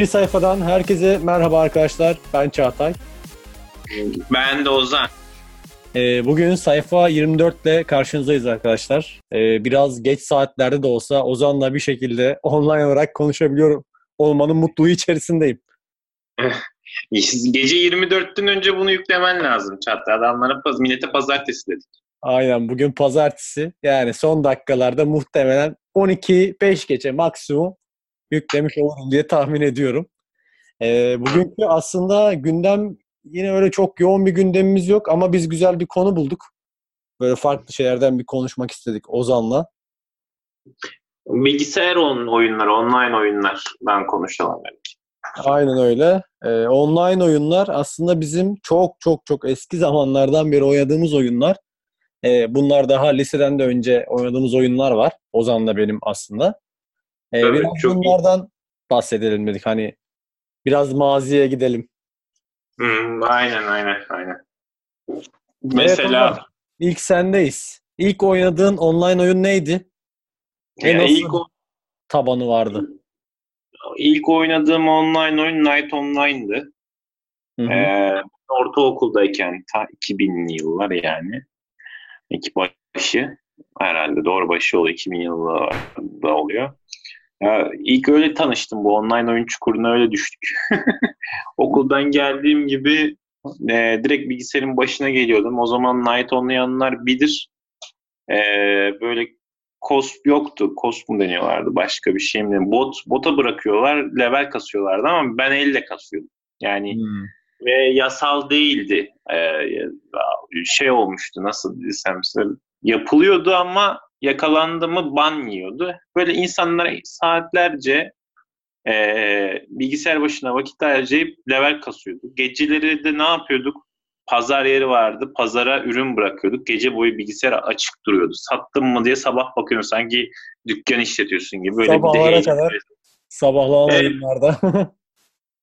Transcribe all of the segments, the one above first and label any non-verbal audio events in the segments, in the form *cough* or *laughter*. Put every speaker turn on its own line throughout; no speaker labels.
Bir sayfadan herkese merhaba arkadaşlar. Ben Çağatay.
Ben de Ozan.
Ee, bugün sayfa 24 ile karşınızdayız arkadaşlar. Ee, biraz geç saatlerde de olsa Ozan'la bir şekilde online olarak konuşabiliyorum. Olmanın mutluluğu içerisindeyim. *laughs*
Gece 24'ten önce bunu yüklemen lazım çattı. Adamlara millete pazartesi dedik.
Aynen bugün pazartesi. Yani son dakikalarda muhtemelen 12-5 gece maksimum yüklemiş olurum diye tahmin ediyorum. Ee, bugünkü aslında gündem yine öyle çok yoğun bir gündemimiz yok ama biz güzel bir konu bulduk. Böyle farklı şeylerden bir konuşmak istedik Ozan'la.
Bilgisayar oyunları, online oyunlardan konuşalım belki.
Aynen öyle. Ee, online oyunlar aslında bizim çok çok çok eski zamanlardan beri oynadığımız oyunlar. Ee, bunlar daha liseden de önce oynadığımız oyunlar var. Ozan'la benim aslında. Ee,
Tabii,
biraz
çok iyi.
bunlardan bahsedelim dedik. Hani biraz maziye gidelim.
Hmm, aynen aynen aynen. Mesela
Evet, İlk sendeyiz. İlk oynadığın online oyun neydi?
ya
E, nasıl
ilk, o-
tabanı vardı?
ilk oynadığım online oyun Night Online'dı.
Hı hı.
Ee, ortaokuldayken ta 2000'li yıllar yani. İki başı herhalde doğru başı oluyor 2000 yılında oluyor. Ya, ilk öyle tanıştım bu online oyun çukuruna öyle düştük. *laughs* Okuldan geldiğim gibi e, direkt bilgisayarın başına geliyordum. O zaman Night oynayanlar bilir. E, böyle kosp yoktu. Kosp mu deniyorlardı başka bir şey mi? Bot, bota bırakıyorlar. Level kasıyorlardı ama ben elle kasıyordum. Yani
Hmm.
ve yasal değildi. Ee, şey olmuştu nasıl desem size yapılıyordu ama yakalandı mı ban yiyordu. Böyle insanlara saatlerce e, bilgisayar başına vakit harcayıp level kasıyorduk. Geceleri de ne yapıyorduk? Pazar yeri vardı. Pazara ürün bırakıyorduk. Gece boyu bilgisayar açık duruyordu. Sattım mı diye sabah bakıyorsun sanki dükkan işletiyorsun gibi. Böyle bir de
Sabahlara
heyecan.
kadar. Sabahlanan
Evet.
oyunlarda. *laughs*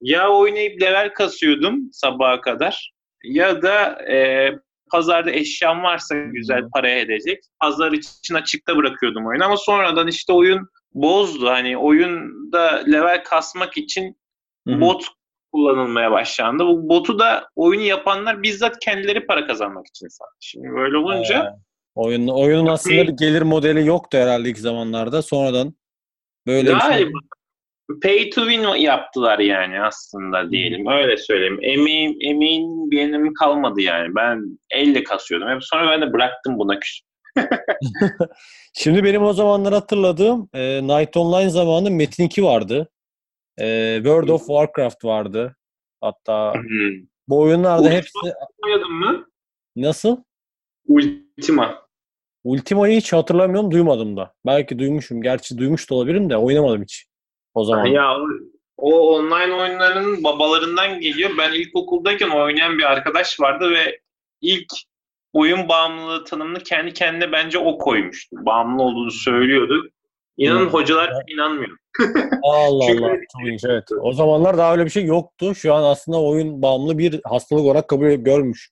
Ya oynayıp level kasıyordum sabaha kadar ya da e, pazarda eşyam varsa güzel paraya edecek. Pazar için açıkta bırakıyordum oyunu ama sonradan işte oyun bozdu. Hani oyunda level kasmak için bot kullanılmaya başlandı. Bu botu da oyunu yapanlar bizzat kendileri para kazanmak için sattı. Şimdi böyle olunca
Ee, oyun, oyunun aslında bir gelir modeli yoktu herhalde ilk zamanlarda. Sonradan böyle bir şey.
Pay to win yaptılar yani aslında diyelim. Öyle söyleyeyim. Emeğim, emeğin bir önemi kalmadı yani. Ben elle kasıyordum. Hep sonra ben de bıraktım buna küs. *laughs* *laughs*
Şimdi benim o zamanlar hatırladığım e, Night Online zamanı Metin 2 vardı. E, World of Warcraft vardı. Hatta bu oyunlarda
Ultima.
hepsi
Oynadın mı?
nasıl?
Ultima.
Ultima'yı hiç hatırlamıyorum, duymadım da. Belki duymuşum. Gerçi duymuş da olabilirim de oynamadım hiç. O zaman.
Ya o, online oyunların babalarından geliyor. Ben ilkokuldayken oynayan bir arkadaş vardı ve ilk oyun bağımlılığı tanımını kendi kendine bence o koymuştu. Bağımlı olduğunu söylüyordu. İnanın
Hmm.
hocalar inanmıyor. *laughs*
Allah
Çünkü-
Allah. Çok evet. O zamanlar daha öyle bir şey yoktu. Şu an aslında oyun bağımlı bir hastalık olarak kabul görmüş.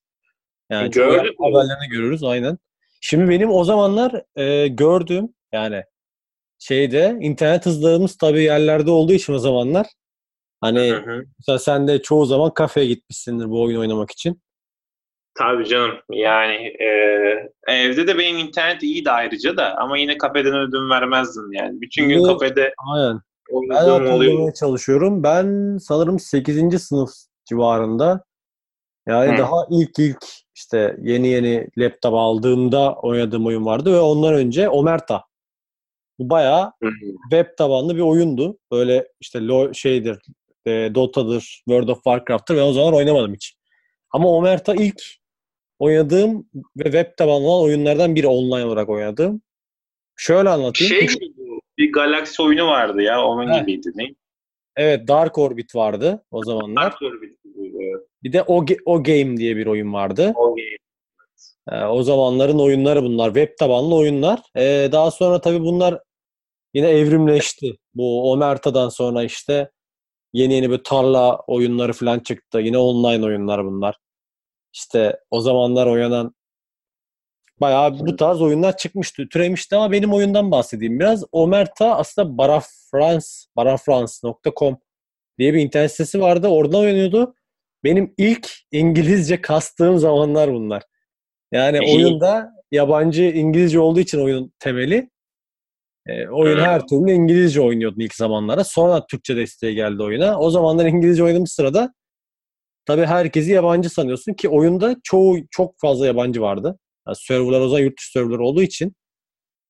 Yani
Gördük
haberlerini görürüz aynen. Şimdi benim o zamanlar e, gördüğüm yani şeyde internet hızlarımız tabii yerlerde olduğu için o zamanlar hani
Hı hı.
mesela sen de çoğu zaman kafeye gitmişsindir bu oyun oynamak için.
Tabii canım. Yani e, evde de benim internet iyiydi ayrıca da ama yine kafeden ödün vermezdim yani. Bütün gün
Bu-
kafede
Aynen. Ben hatırlamaya çalışıyorum. Ben sanırım 8. sınıf civarında yani
Hı.
daha ilk ilk işte yeni yeni laptop aldığımda oynadığım oyun vardı ve ondan önce Omerta. Bu bayağı web tabanlı bir oyundu. Böyle işte lo şeydir, e, Dota'dır, World of Warcraft'tır. Ben o zaman oynamadım hiç. Ama Omerta ilk oynadığım ve web tabanlı olan oyunlardan biri online olarak oynadığım. Şöyle anlatayım.
Şey bu, bir Galaxy oyunu vardı ya onun
Heh.
gibiydi. Ne?
Evet Dark Orbit vardı o zamanlar.
Dark Orbit evet.
Bir de o, o Game diye bir oyun vardı.
O game.
Ee, o zamanların oyunları bunlar. Web tabanlı oyunlar. Ee, daha sonra tabii bunlar yine evrimleşti. Bu Omerta'dan sonra işte yeni yeni bir tarla oyunları falan çıktı. Yine online oyunlar bunlar. İşte o zamanlar oynanan bayağı bu tarz oyunlar çıkmıştı, türemişti ama benim oyundan bahsedeyim biraz. Omerta aslında Barafrance, barafrance.com diye bir internet sitesi vardı. Oradan oynuyordu. Benim ilk İngilizce kastığım zamanlar bunlar. Yani oyunda yabancı İngilizce olduğu için oyunun temeli. E, oyun her türlü İngilizce oynuyordun ilk zamanlara. Sonra Türkçe desteği geldi oyuna. O zamanlar İngilizce oynadığım sırada tabii herkesi yabancı sanıyorsun ki oyunda çoğu çok fazla yabancı vardı. Yani serverlar o zaman yurt dışı serverlar olduğu için.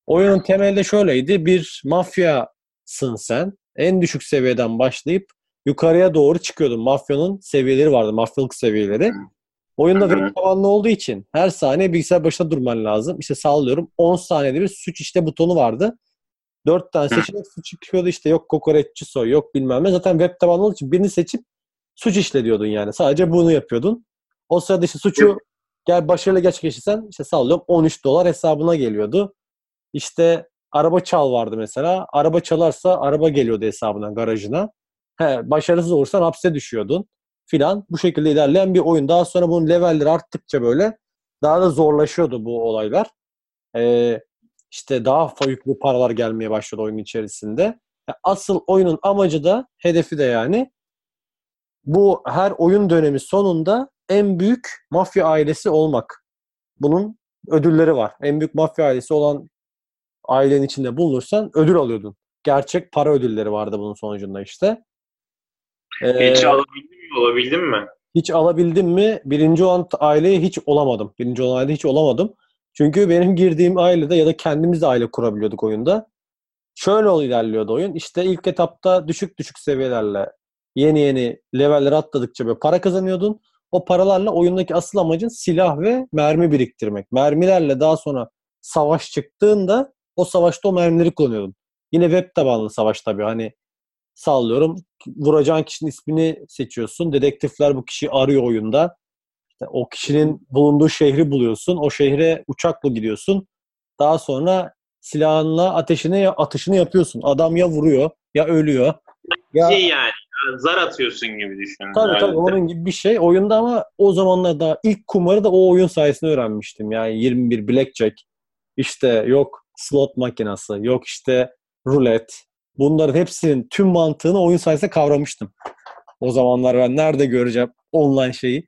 Oyunun temelde şöyleydi. Bir mafyasın sen. En düşük seviyeden başlayıp yukarıya doğru çıkıyordun. Mafyanın seviyeleri vardı. Mafyalık seviyeleri. Oyunda web tabanlı olduğu için her saniye bilgisayar başında durman lazım. İşte sallıyorum 10 saniyede bir suç işte butonu vardı. 4 tane seçenek suç çıkıyordu işte yok kokoreççi soy yok bilmem ne. Zaten web tabanlı olduğu için birini seçip suç işle diyordun yani. Sadece bunu yapıyordun. O sırada işte suçu gel başarılı gerçekleştirsen işte sallıyorum 13 dolar hesabına geliyordu. İşte araba çal vardı mesela. Araba çalarsa araba geliyordu hesabına, garajına. He, başarısız olursan hapse düşüyordun filan. Bu şekilde ilerleyen bir oyun. Daha sonra bunun levelleri arttıkça böyle daha da zorlaşıyordu bu olaylar. Ee, işte daha fa- yüklü paralar gelmeye başladı oyun içerisinde. Asıl oyunun amacı da, hedefi de yani bu her oyun dönemi sonunda en büyük mafya ailesi olmak. Bunun ödülleri var. En büyük mafya ailesi olan ailenin içinde bulunursan ödül alıyordun. Gerçek para ödülleri vardı bunun sonucunda işte. Ee,
Hiç alabildin mi? Olabildin mi?
hiç alabildim mi? Birinci olan aileye hiç olamadım. Birinci olan ailede hiç olamadım. Çünkü benim girdiğim ailede ya da kendimiz de aile kurabiliyorduk oyunda. Şöyle ol ilerliyordu oyun. İşte ilk etapta düşük düşük seviyelerle yeni yeni levelleri atladıkça böyle para kazanıyordun. O paralarla oyundaki asıl amacın silah ve mermi biriktirmek. Mermilerle daha sonra savaş çıktığında o savaşta o mermileri kullanıyordun. Yine web tabanlı savaş tabii. Hani sallıyorum vuracağın kişinin ismini seçiyorsun. Dedektifler bu kişiyi arıyor oyunda. O kişinin bulunduğu şehri buluyorsun. O şehre uçakla gidiyorsun. Daha sonra silahınla ateşini atışını yapıyorsun. Adam ya vuruyor ya ölüyor. Ya
Şey yani zar atıyorsun gibi düşün.
tabii
herhalde.
tabii onun gibi bir şey. Oyunda ama o zamanlar daha ilk kumarı da o oyun sayesinde öğrenmiştim. Yani 21 blackjack. İşte yok slot makinesi, yok işte rulet. Bunların hepsinin tüm mantığını oyun sayesinde kavramıştım. O zamanlar ben nerede göreceğim online şeyi?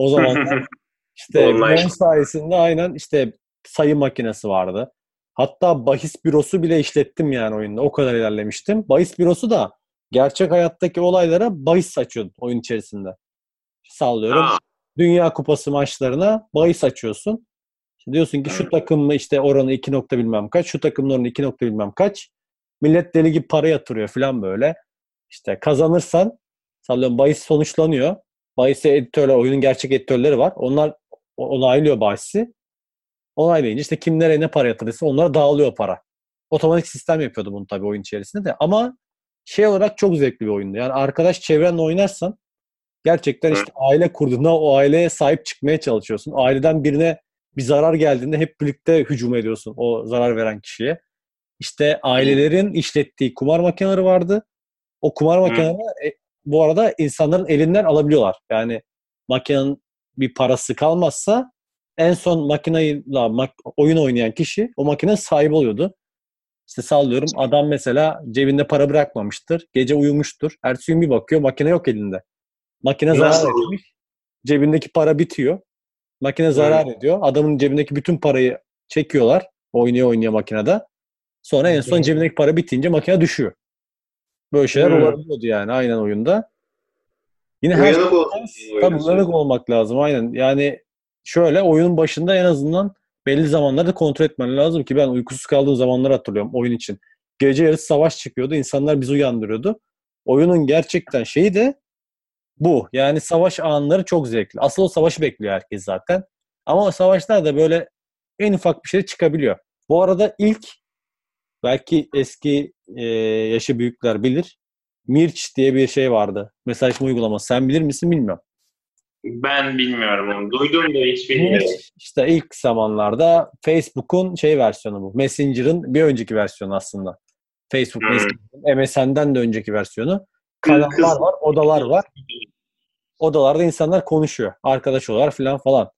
O zamanlar *laughs* işte oyun sayesinde aynen işte sayı makinesi vardı. Hatta bahis bürosu bile işlettim yani oyunda. O kadar ilerlemiştim. Bahis bürosu da gerçek hayattaki olaylara bahis açıyordun oyun içerisinde. Sallıyorum.
Aa,
Dünya Kupası maçlarına bahis açıyorsun. İşte diyorsun ki şu
Evet.
takım mı işte oranı 2 nokta bilmem kaç, şu takımın oranı 2 nokta bilmem kaç. Millet deli gibi para yatırıyor falan böyle. İşte kazanırsan sallıyorum bahis sonuçlanıyor. Bahis editörler, oyunun gerçek editörleri var. Onlar onaylıyor bahisi. Onaylayınca işte kim nereye ne para yatırdıysa onlara dağılıyor para. Otomatik sistem yapıyordu bunu tabii oyun içerisinde de. Ama şey olarak çok zevkli bir oyundu. Yani arkadaş çevrenle oynarsan gerçekten işte aile kurduğunda o aileye sahip çıkmaya çalışıyorsun. Aileden birine bir zarar geldiğinde hep birlikte hücum ediyorsun o zarar veren kişiye. İşte ailelerin işlettiği kumar makineleri vardı. O kumar makinelerini e, bu arada insanların elinden alabiliyorlar. Yani makinenin bir parası kalmazsa en son makineyle mak- oyun oynayan kişi o makinenin sahibi oluyordu. İşte sallıyorum adam mesela cebinde para bırakmamıştır. Gece uyumuştur. Ertesi gün bir bakıyor makine yok elinde. Makine zarar
Nasıl?
etmiş. Cebindeki para bitiyor. Makine zarar ediyor. Adamın cebindeki bütün parayı çekiyorlar. Oynuyor oynuyor makinede. Sonra en son
Hı.
cebindeki para bitince makine düşüyor. Böyle şeyler
Hı.
olabiliyordu yani aynen oyunda. Yine her
uyanık.
Tabii uyanık olmak lazım aynen. Yani şöyle oyunun başında en azından belli zamanlarda kontrol etmen lazım ki ben uykusuz kaldığım zamanları hatırlıyorum oyun için. Gece yarısı savaş çıkıyordu. insanlar bizi uyandırıyordu. Oyunun gerçekten şeyi de bu. Yani savaş anları çok zevkli. Asıl o savaşı bekliyor herkes zaten. Ama o savaşlar da böyle en ufak bir şey çıkabiliyor. Bu arada ilk belki eski e, yaşı büyükler bilir. Mirç diye bir şey vardı. Mesajlama uygulaması. Sen bilir misin bilmiyorum.
Ben bilmiyorum onu. Duydum da hiç bilmiyorum.
İşte ilk zamanlarda Facebook'un şey versiyonu bu. Messenger'ın bir önceki versiyonu aslında. Facebook
Hmm.
Messenger'ın MSN'den de önceki versiyonu. Kanallar var, odalar var. *laughs* Odalarda insanlar konuşuyor. Arkadaş olarak falan falan.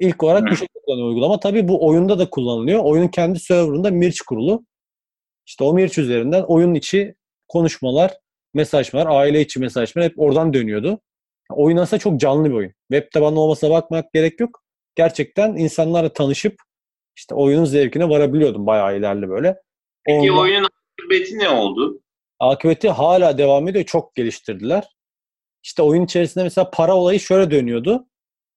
İlk olarak bu
Hmm.
şekilde kullanıyor uygulama. Tabii bu oyunda da kullanılıyor. Oyunun kendi serverında Mirç kurulu. İşte o Mirç üzerinden oyun içi konuşmalar mesajlar, aile içi mesajlar hep oradan dönüyordu. Oyun aslında çok canlı bir oyun. Web tabanlı olmasına bakmak gerek yok. Gerçekten insanlarla tanışıp işte oyunun zevkine varabiliyordum bayağı ilerli böyle.
Peki
Ondan-
oyunun akıbeti ne oldu?
akıbeti hala devam ediyor. Çok geliştirdiler. İşte oyun içerisinde mesela para olayı şöyle dönüyordu.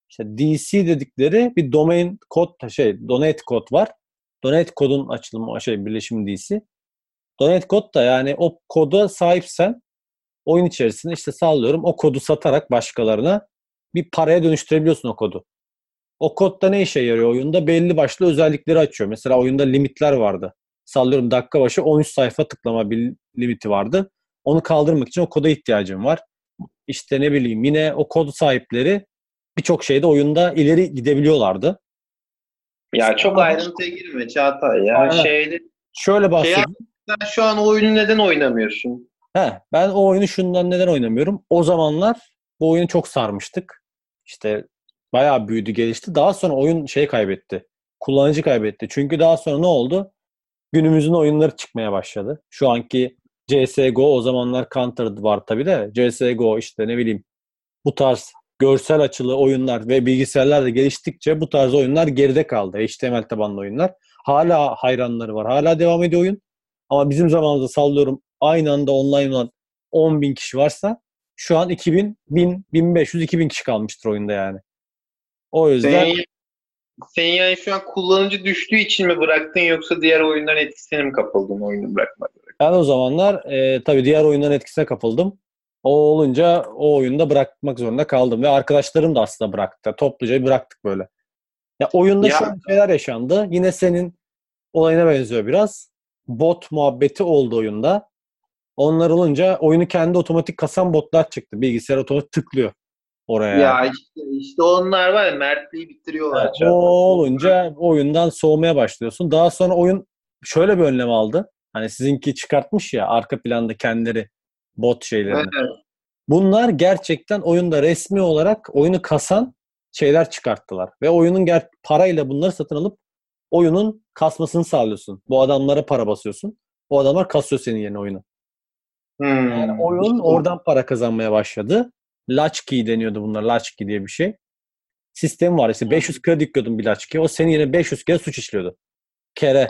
İşte DC dedikleri bir domain kod şey donate kod var. Donate kodun açılımı şey birleşimi DC. Donate kod da yani o koda sahipsen oyun içerisinde işte sallıyorum o kodu satarak başkalarına bir paraya dönüştürebiliyorsun o kodu. O kodda ne işe yarıyor oyunda? Belli başlı özellikleri açıyor. Mesela oyunda limitler vardı. Sallıyorum dakika başı 13 sayfa tıklama bir limiti vardı. Onu kaldırmak için o koda ihtiyacım var. İşte ne bileyim yine o kod sahipleri birçok şeyde oyunda ileri gidebiliyorlardı.
Ya çok ayrıntıya girme Çağatay ya.
Aynen.
Şeyde,
Şöyle bahsedeyim.
Sen şu an o oyunu neden oynamıyorsun?
He, ben o oyunu şundan neden oynamıyorum? O zamanlar bu oyunu çok sarmıştık. İşte bayağı büyüdü, gelişti. Daha sonra oyun şey kaybetti. Kullanıcı kaybetti. Çünkü daha sonra ne oldu? Günümüzün oyunları çıkmaya başladı. Şu anki CSGO o zamanlar Counter var tabii de CSGO işte ne bileyim bu tarz görsel açılı oyunlar ve bilgisayarlar da geliştikçe bu tarz oyunlar geride kaldı. HTML tabanlı oyunlar. Hala hayranları var. Hala devam ediyor oyun. Ama bizim zamanımızda sallıyorum aynı anda online olan 10 bin kişi varsa şu an 2000, 1000, 1500, 2000 kişi kalmıştır oyunda yani. O yüzden
Sen, sen yani şu an kullanıcı düştüğü için mi bıraktın yoksa diğer oyunların etkisine mi kapıldın oyunu bırakmak?
ben o zamanlar e, tabii diğer oyunların etkisine kapıldım. O olunca o oyunda bırakmak zorunda kaldım ve arkadaşlarım da aslında bıraktı. Topluca bıraktık böyle. Ya oyunda
Ya-
şöyle şeyler yaşandı. Yine senin olayına benziyor biraz. Bot muhabbeti oldu oyunda. Onlar olunca oyunu kendi otomatik kasan botlar çıktı. Bilgisayar otomatik tıklıyor oraya.
Ya işte, işte onlar var ya mertliği bitiriyorlar.
Evet, o olunca oyundan soğumaya başlıyorsun. Daha sonra oyun şöyle bir önlem aldı. Hani sizinki çıkartmış ya arka planda kendileri bot şeylerini.
Evet.
Bunlar gerçekten oyunda resmi olarak oyunu kasan şeyler çıkarttılar. Ve oyunun ger- parayla bunları satın alıp oyunun kasmasını sağlıyorsun. Bu adamlara para basıyorsun. Bu adamlar kasıyor senin yerine oyunu.
Hmm.
Yani oyun oradan para kazanmaya başladı. Latchkey deniyordu bunlar. Latchkey diye bir şey. Sistemi var. İşte 500 kredi yüklüyordun bir latchkey'e. O senin yerine 500 kere suç işliyordu. Kere.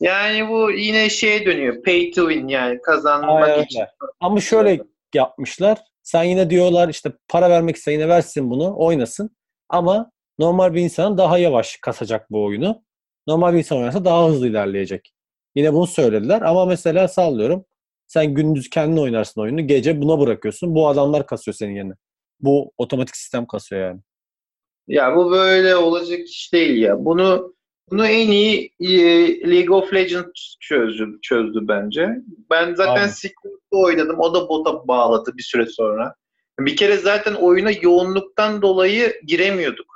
Yani bu yine şeye dönüyor. Pay to win yani kazanmak
Aynen
için.
Ama şöyle yapmışlar. Sen yine diyorlar işte para vermek ise yine versin bunu oynasın. Ama normal bir insanın daha yavaş kasacak bu oyunu. Normal bir insan oynarsa daha hızlı ilerleyecek. Yine bunu söylediler ama mesela sallıyorum. Sen gündüz kendin oynarsın oyunu. Gece buna bırakıyorsun. Bu adamlar kasıyor senin yerine. Bu otomatik sistem kasıyor yani.
Ya bu böyle olacak iş değil ya. Bunu bunu en iyi e, League of Legends çözdü, çözdü bence. Ben zaten
Aynen.
Secret'ta oynadım. O da bota bağladı bir süre sonra. Bir kere zaten oyuna yoğunluktan dolayı giremiyorduk.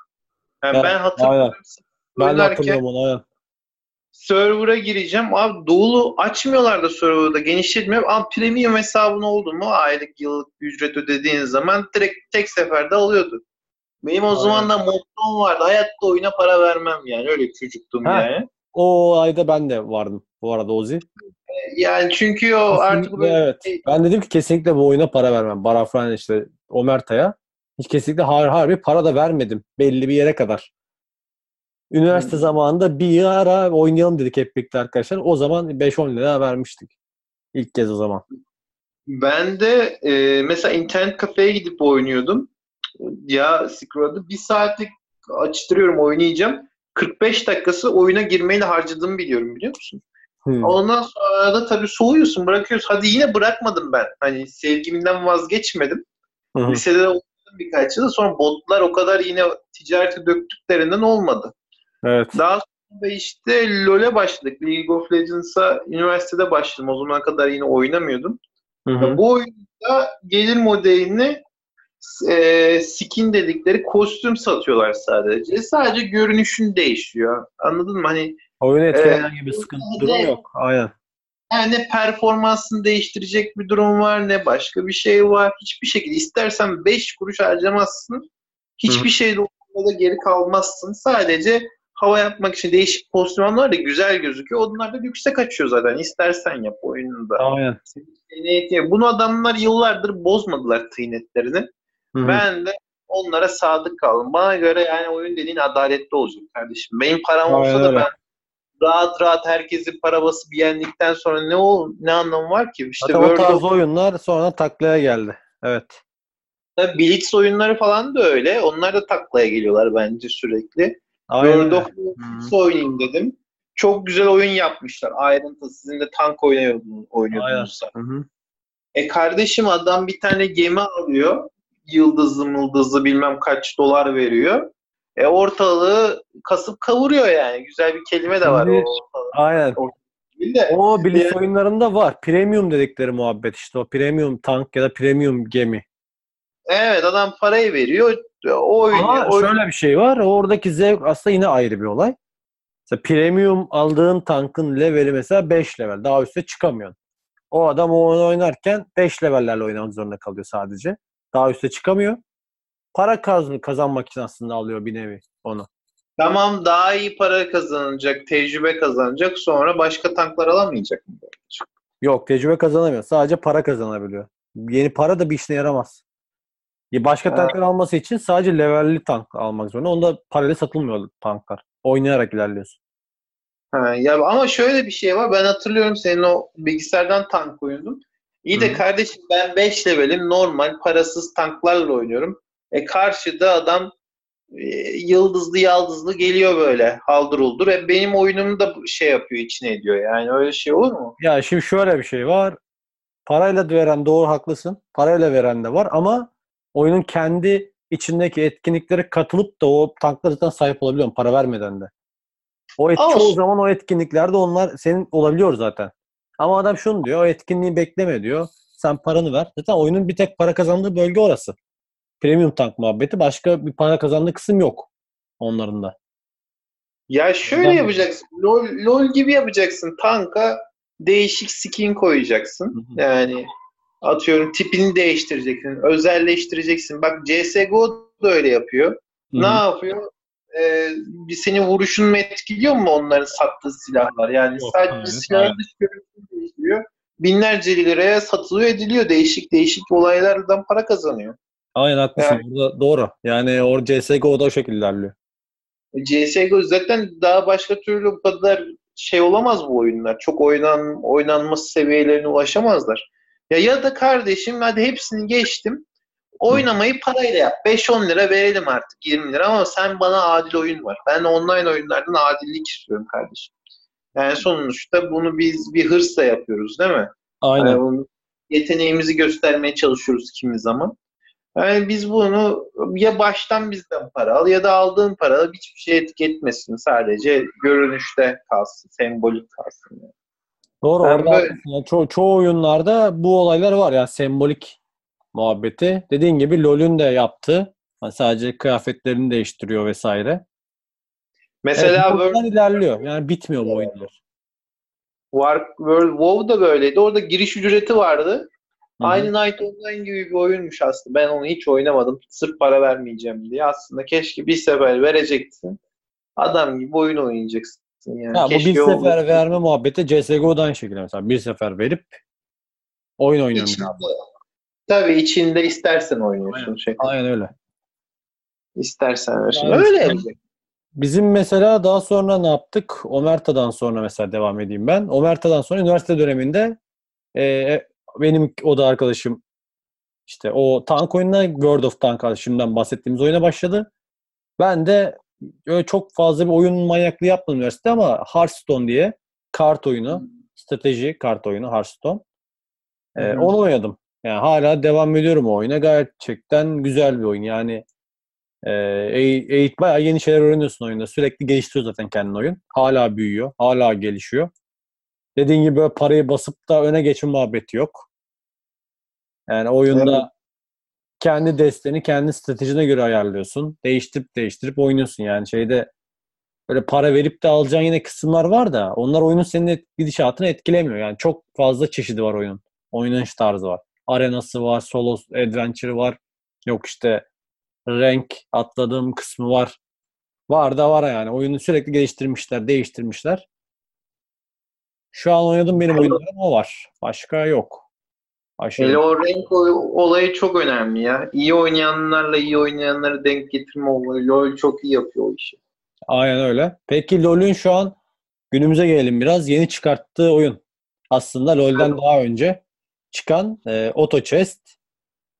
Yani
Evet,
ben hatırlıyorum.
Ben de hatırlıyorum onu. Aynen.
server'a gireceğim. Abi dolu açmıyorlar da server'da genişletmiyor. Ama premium hesabın oldu mu aylık yıllık ücret ödediğin zaman direkt tek seferde alıyordu. Benim o
Aynen.
zaman da mottom vardı. Hayatta oyuna para vermem yani. Öyle çocuktum
Ha.
yani.
O ayda ben de vardım bu arada Ozi.
Yani çünkü o artık
Kesinlikle
böyle
evet. Ben dedim ki kesinlikle bu oyuna para vermem. Barafran işte Omerta'ya. Hiç kesinlikle har harbi para da vermedim. Belli bir yere kadar. Üniversite
Hı.
zamanında bir ara oynayalım dedik hep birlikte arkadaşlar. O zaman 5-10 lira vermiştik. İlk kez o zaman.
Ben de e, mesela internet kafeye gidip oynuyordum. Ya Scroll'da bir saatlik açtırıyorum oynayacağım. 45 dakikası oyuna girmeyle harcadığımı biliyorum biliyor musun?
Hmm.
Ondan sonra da tabii soğuyorsun bırakıyorsun. Hadi yine bırakmadım ben. Hani sevgimden vazgeçmedim.
Hı hı.
Lisede birkaç yıl. Sonra botlar o kadar yine ticarete döktüklerinden olmadı.
Evet.
Daha sonra işte LoL'e başladık. League of Legends'a üniversitede başladım. O zamana kadar yine oynamıyordum.
Hı hı.
Bu oyunda gelir modelini e, skin dedikleri kostüm satıyorlar sadece. Sadece görünüşün değişiyor. Anladın mı? Hani
Oyunu etkileyen
Ee,
gibi sıkıntı durum yok. Aynen.
Yani ne performansını değiştirecek bir durum var ne başka bir şey var. Hiçbir şekilde istersen 5 kuruş harcamazsın. Hiçbir şeyde ortada geri kalmazsın. Sadece hava yapmak için değişik pozisyonlar da güzel gözüküyor. Onlar da yüksek açıyor zaten. İstersen yap oyununda.
Aynen.
Bunu adamlar yıllardır bozmadılar tıynetlerini.
Hı hı.
Ben de onlara sadık kaldım. Bana göre yani oyun dediğin adaletli olacak kardeşim. Benim param olsa
Aynen
da ben rahat rahat herkesin para basıp yendikten sonra ne ol ne anlamı var ki? İşte
Zaten o
World
tarz
of
oyunlar sonra taklaya geldi. Evet.
Blitz oyunları falan da öyle. Onlar da taklaya geliyorlar bence sürekli.
Aynen.
World of Warcraft oynayayım dedim. Çok güzel oyun yapmışlar. Ayrıntı. Sizin de tank oynuyordunuz. oynuyordunuz. E kardeşim adam bir tane gemi alıyor. Yıldızlı mıldızlı bilmem kaç dolar veriyor. E ortalığı kasıp kavuruyor yani. Güzel bir kelime de var.
Şimdi-
o ortalığı.
Aynen.
De.
O Blitz
Yani-
oyunlarında var. Premium dedikleri muhabbet işte o premium tank ya da premium gemi.
Evet adam parayı veriyor. O oyunu.
Ama
o-
şöyle bir şey var. Oradaki zevk aslında yine ayrı bir olay. Mesela premium aldığın tankın leveli mesela 5 level. Daha üste çıkamıyorsun. O adam o oyunu oynarken 5 levellerle oynamak zorunda kalıyor sadece. Daha üste çıkamıyor. Para kaz- kazanmak için aslında alıyor bir nevi onu.
Tamam daha iyi para kazanacak, tecrübe kazanacak. Sonra başka tanklar alamayacak mı?
Yok tecrübe kazanamıyor. Sadece para kazanabiliyor. Yeni para da bir işine yaramaz. Ya Başka tanklar alması için sadece levelli tank almak zorunda. Onda parayla satılmıyor tanklar. Oynayarak ilerliyorsun.
Ha, ya ama şöyle bir şey var. Ben hatırlıyorum senin o bilgisayardan tank oyundun. İyi de
Hı.
kardeşim ben 5 levelim normal parasız tanklarla oynuyorum. E karşıda adam e, yıldızlı yaldızlı geliyor böyle haldır uldur. E benim oyunumu da şey yapıyor içine ediyor. Yani öyle şey olur mu?
Ya şimdi şöyle bir şey var. Parayla veren doğru haklısın. Parayla veren de var ama oyunun kendi içindeki etkinliklere katılıp da o tanklara zaten sahip olabiliyorsun para vermeden de. O et,
Ama-
çoğu zaman o etkinliklerde onlar senin olabiliyor zaten. Ama adam şunu diyor, o etkinliği bekleme diyor. Sen paranı ver. Zaten oyunun bir tek para kazandığı bölge orası. Premium tank muhabbeti. Başka bir para kazandığı kısım yok onların da.
Ya şöyle yapacaksın. LOL, LOL gibi yapacaksın. Tanka değişik skin koyacaksın.
Hı hı.
Yani atıyorum tipini değiştireceksin. Özelleştireceksin. Bak CSGO da öyle yapıyor.
Hı
Ne yapıyor? Ee, bir senin vuruşunu mu etkiliyor mu onların sattığı silahlar? Yani
Yok,
sadece
hayır,
silahın
hayır.
dış görünüşünü değiştiriyor. Binlerce liraya satılıyor ediliyor. Değişik değişik olaylardan para kazanıyor.
Aynen haklısın. Burada doğru. Yani o CSGO'da o şekilde ilerliyor.
E, CSGO zaten daha başka türlü bu kadar şey olamaz bu oyunlar. Çok oynan oynanması seviyelerine ulaşamazlar. Ya ya da kardeşim hadi hepsini geçtim. Oynamayı parayla yap. 5-10 lira verelim artık 20 lira ama sen bana adil oyun var. Ben online oyunlardan adillik istiyorum kardeşim. Yani sonuçta bunu biz bir hırsla yapıyoruz değil mi?
Aynen.
Yani yeteneğimizi göstermeye çalışıyoruz kimi zaman. Yani biz bunu ya baştan bizden para al ya da aldığın para hiçbir şey etki etmesin. Sadece görünüşte kalsın, sembolik kalsın. Yani.
Doğru.
Ben
orada
böyle-.
Yani ço- çoğu oyunlarda bu olaylar var. Yani sembolik muhabbeti. Dediğin gibi LoL'ün de yaptığı. Hani sadece kıyafetlerini değiştiriyor vesaire.
Mesela
evet,
World,
ilerliyor. Yani bitmiyor bu oyunlar.
War, World WoW da böyleydi. Orada giriş ücreti vardı.
Hı hı.
Aynı Night Online gibi bir oyunmuş aslında. Ben onu hiç oynamadım. Sırf para vermeyeceğim diye. Aslında keşke bir sefer vereceksin. Adam gibi oyun oynayacaksın. Yani
Ya bu bir sefer verme muhabbeti CSGO'da aynı şekilde mesela. Bir sefer verip oyun oynuyorum.
İçinde,
abi.
tabii içinde istersen oynuyorsun. Şey.
Aynen öyle.
İstersen oynuyorsun.
Yani
Öyle
işte-. Bizim mesela daha sonra ne yaptık? Omerta'dan sonra mesela devam edeyim ben. Omerta'dan sonra üniversite döneminde e, benim o da arkadaşım işte o tank oyununa World of Tank şimdiden bahsettiğimiz oyuna başladı. Ben de öyle çok fazla bir oyun manyaklığı yapmadım üniversitede ama Hearthstone diye kart oyunu, strateji kart oyunu Hearthstone. E,
hı.
onu oynadım. Yani hala devam ediyorum o oyuna. Gerçekten güzel bir oyun. Yani e, eğ- eğit bayağı yeni şeyler öğreniyorsun oyunda. Sürekli geliştiriyor zaten kendini oyun. Hala büyüyor. Hala gelişiyor. Dediğin gibi böyle parayı basıp da öne geçme muhabbeti yok. Yani oyunda
Evet.
kendi desteni kendi stratejine göre ayarlıyorsun. Değiştirip değiştirip oynuyorsun yani şeyde böyle para verip de alacağın yine kısımlar var da onlar oyunun senin gidişatını etkilemiyor. Yani çok fazla çeşidi var oyunun. Oynanış tarzı var. Arenası var, solo adventure var. Yok işte rank atladığım kısmı var. Var da var yani. Oyunu sürekli geliştirmişler, değiştirmişler. Şu an oynadığım benim oyunlarım o var. Başka yok. Aşırı.
Hele o renk olayı çok önemli ya. İyi oynayanlarla iyi oynayanları denk getirme olayı. LoL çok iyi yapıyor o işi.
Aynen öyle. Peki LoL'ün şu an günümüze gelelim biraz. Yeni çıkarttığı oyun. Aslında LoL'den daha önce çıkan e, Auto Chest.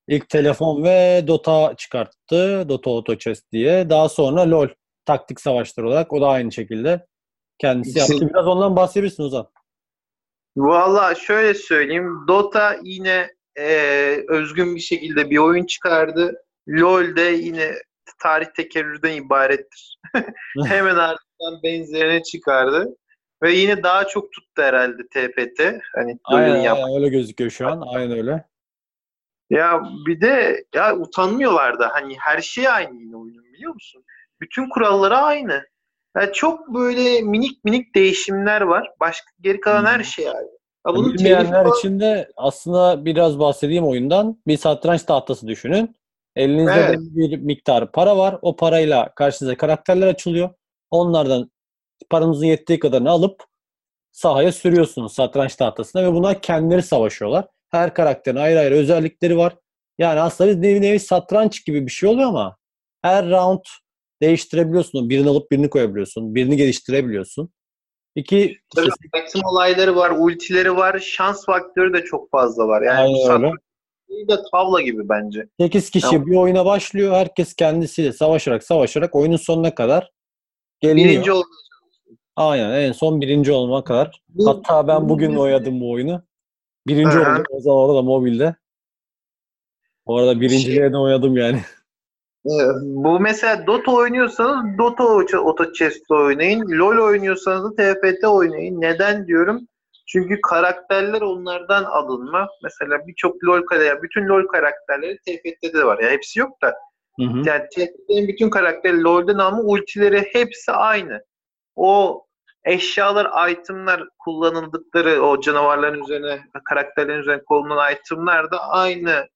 İlk telefon ve Dota çıkarttı. Dota Auto Chest diye. Daha sonra LoL taktik savaşları olarak o da aynı şekilde kendisi yaptı. *laughs* Biraz ondan bahsedebilirsin Ozan.
Valla şöyle söyleyeyim. Dota yine e, özgün bir şekilde bir oyun çıkardı. LoL de yine tarih tekerrürden ibarettir. *laughs* *laughs* Hemen ardından benzerini çıkardı. Ve yine daha çok tuttu herhalde TPT. Hani
Aynen,
yap-
aynen öyle gözüküyor şu an. Aynen öyle.
Ya bir de ya utanmıyorlar da hani her şey aynı yine oyunun biliyor musun? Bütün kuralları aynı. Ya çok böyle minik minik değişimler var. Başka geri kalan her şey aynı. Ya bunun
Bilmeyenler
telifi-
için de aslında biraz bahsedeyim oyundan. Bir satranç tahtası düşünün. Elinizde
Evet.
bir miktar para var. O parayla karşınıza karakterler açılıyor. Onlardan paranızın yettiği kadarını alıp sahaya sürüyorsunuz satranç tahtasına ve bunlar kendileri savaşıyorlar. Her karakterin ayrı ayrı özellikleri var. Yani aslında bir nevi nevi satranç gibi bir şey oluyor ama her round değiştirebiliyorsun. Birini alıp birini koyabiliyorsun. Birini geliştirebiliyorsun. İki
Tabii olayları var, ultileri var, şans faktörü de çok fazla var. Yani bu
Aynen öyle.
da tavla gibi bence.
8 kişi
Tamam.
bir oyuna başlıyor. Herkes kendisiyle savaşarak savaşarak oyunun sonuna kadar geliniyor.
Birinci oldu.
Aynen en son birinci olma kadar. Hatta ben bugün oynadım bu oyunu. Birinci
Aha.
oldum o zaman orada mobilde. Bu arada birinciliğe de oynadım yani.
Ee, Bu mesela Dota oynuyorsanız Dota Auto Chess oynayın. LoL oynuyorsanız da TFT oynayın. Neden diyorum? Çünkü karakterler onlardan alınma. Mesela birçok LoL karakter, bütün LoL karakterleri TFT'de de var. Ya hepsi yok da.
Hı hı.
Yani TFT'nin bütün karakteri LoL'den alma ultileri hepsi aynı. O eşyalar, itemler kullanıldıkları o canavarların üzerine, karakterlerin üzerine kullanılan itemler de aynı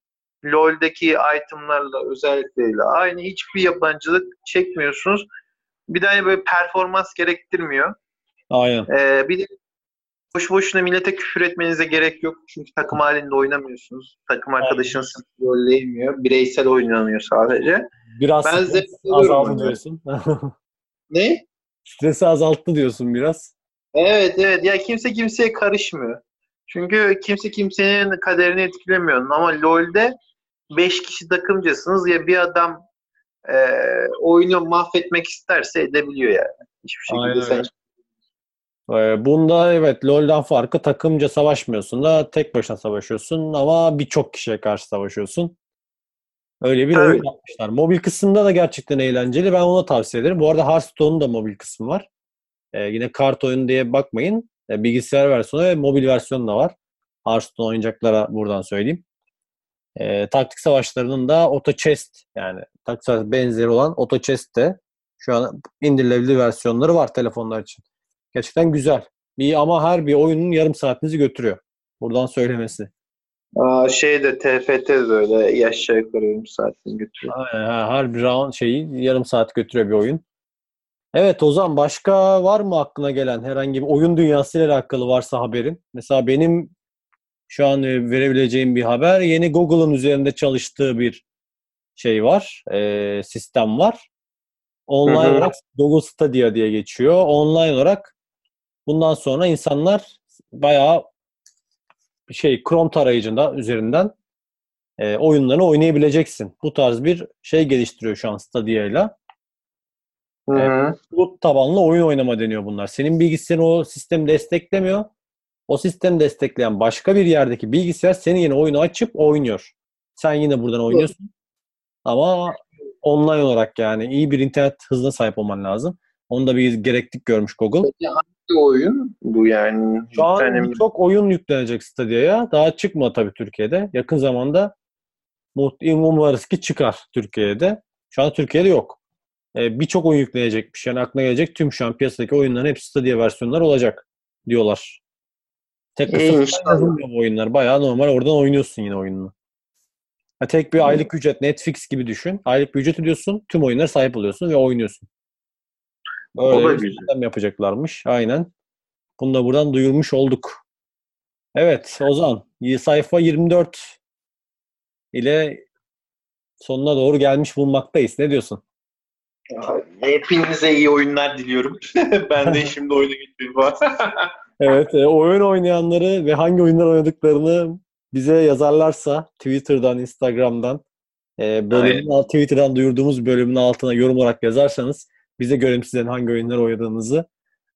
LoL'deki itemlarla, özellikleriyle aynı. Hiçbir yabancılık çekmiyorsunuz. Bir de hani böyle performans gerektirmiyor.
Aynen.
Ee, bir de boş boşuna millete küfür etmenize gerek yok. Çünkü takım halinde oynamıyorsunuz. Takım arkadaşınız sizi rolleyemiyor. Bireysel oynanıyor sadece.
Biraz
Ben
stres azaldı diyorsun. *laughs*
Ne?
Stresi azalttı diyorsun biraz.
Evet evet ya kimse kimseye karışmıyor. Çünkü kimse kimsenin kaderini etkilemiyor. Ama LoL'de 5 kişi takımcasınız ya bir adam e, oyunu mahvetmek isterse edebiliyor yani. Hiçbir şekilde
Aynen
sen
Bunda evet LoL'dan farkı takımca savaşmıyorsun da tek başına savaşıyorsun ama birçok kişiye karşı savaşıyorsun. Öyle bir
Tabii.
oyun yapmışlar. Mobil kısmında da gerçekten eğlenceli. Ben ona tavsiye ederim. Bu arada Hearthstone'un da mobil kısmı var. Ee, yine kart oyunu diye bakmayın. Ee, bilgisayar versiyonu ve mobil versiyonu da var. Hearthstone oynayacaklara buradan söyleyeyim. Ee, taktik savaşlarının da Auto Chest yani taktik savaş benzeri olan Auto Chest de şu an indirilebilir versiyonları var telefonlar için. Gerçekten güzel. Bir, ama her bir oyunun yarım saatinizi götürüyor. Buradan söylemesi.
Aa, şey de TFT de öyle aşağı yukarı yarım saatini götürüyor.
Aynen, ha, her bir round şeyi yarım saat götürüyor bir oyun. Evet Ozan başka var mı aklına gelen herhangi bir oyun dünyasıyla alakalı varsa haberin? Mesela benim şu an e, verebileceğim bir haber yeni Google'ın üzerinde çalıştığı bir şey var, e, sistem var. Online
Hı hı.
olarak Google Stadia diye geçiyor. Online olarak bundan sonra insanlar bayağı bir şey Chrome tarayıcında üzerinden e, oyunlarını oynayabileceksin. Bu tarz bir şey geliştiriyor şu an Stadia'yla.
Hı hı.
Bulut tabanlı oyun oynama deniyor bunlar. Senin bilgisayarın o sistemi desteklemiyor. O sistemi destekleyen başka bir yerdeki bilgisayar senin yine oyunu açıp oynuyor. Sen yine buradan oynuyorsun. Ama online olarak yani iyi bir internet hızına sahip olman lazım. Onu da bir gereklilik görmüş Google.
Bir oyun bu yani.
Şu an
tane-
çok oyun yüklenecek Stadia'ya. Daha çıkma tabii Türkiye'de. Yakın zamanda umarız ki çıkar Türkiye'de. Şu an Türkiye'de yok. Ee, Birçok oyun yüklenecekmiş. Yani aklına gelecek tüm şu an piyasadaki oyunların hepsi Stadia versiyonları olacak diyorlar. Tek kısım
inşallah.
yazılmıyor bu oyunlar. Bayağı normal oradan oynuyorsun yine oyununu. Ha, tek bir aylık ücret Netflix gibi düşün. Aylık bir ücret ödüyorsun. Tüm oyunlara sahip oluyorsun ve oynuyorsun.
O da
Öyle bir
güzel.
sistem yapacaklarmış. Aynen. Bunu da buradan duyurmuş olduk. Evet Ozan. y- Sayfa 24 ile sonuna doğru gelmiş bulunmaktayız. Ne diyorsun?
Hepinize iyi oyunlar diliyorum. *laughs* ben de *laughs* şimdi oyuna geçeyim. *laughs*
Evet, e, oyun oynayanları ve hangi oyunlar oynadıklarını bize yazarlarsa Twitter'dan, Instagram'dan, e, bölümün alt- Twitter'dan duyurduğumuz bölümün altına yorum olarak yazarsanız bize görelim sizin hangi oyunlar oynadığınızı.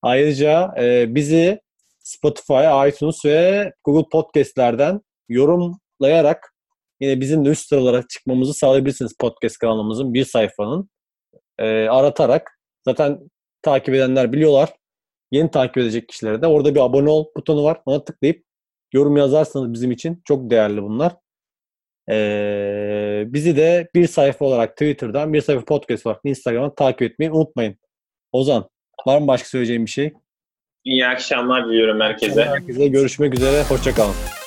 Ayrıca e, bizi Spotify, iTunes ve Google Podcast'lerden yorumlayarak yine bizim de üst sıralara çıkmamızı sağlayabilirsiniz podcast kanalımızın bir sayfanın e, aratarak. Zaten takip edenler biliyorlar yeni takip edecek kişilere de orada bir abone ol butonu var. Ona tıklayıp yorum yazarsanız bizim için çok değerli bunlar. Ee, bizi de bir sayfa olarak Twitter'dan, bir sayfa podcast olarak Instagram'dan takip etmeyi unutmayın. Ozan, var mı başka söyleyeceğim bir şey?
İyi akşamlar diliyorum herkese.
Herkese görüşmek üzere. Hoşçakalın.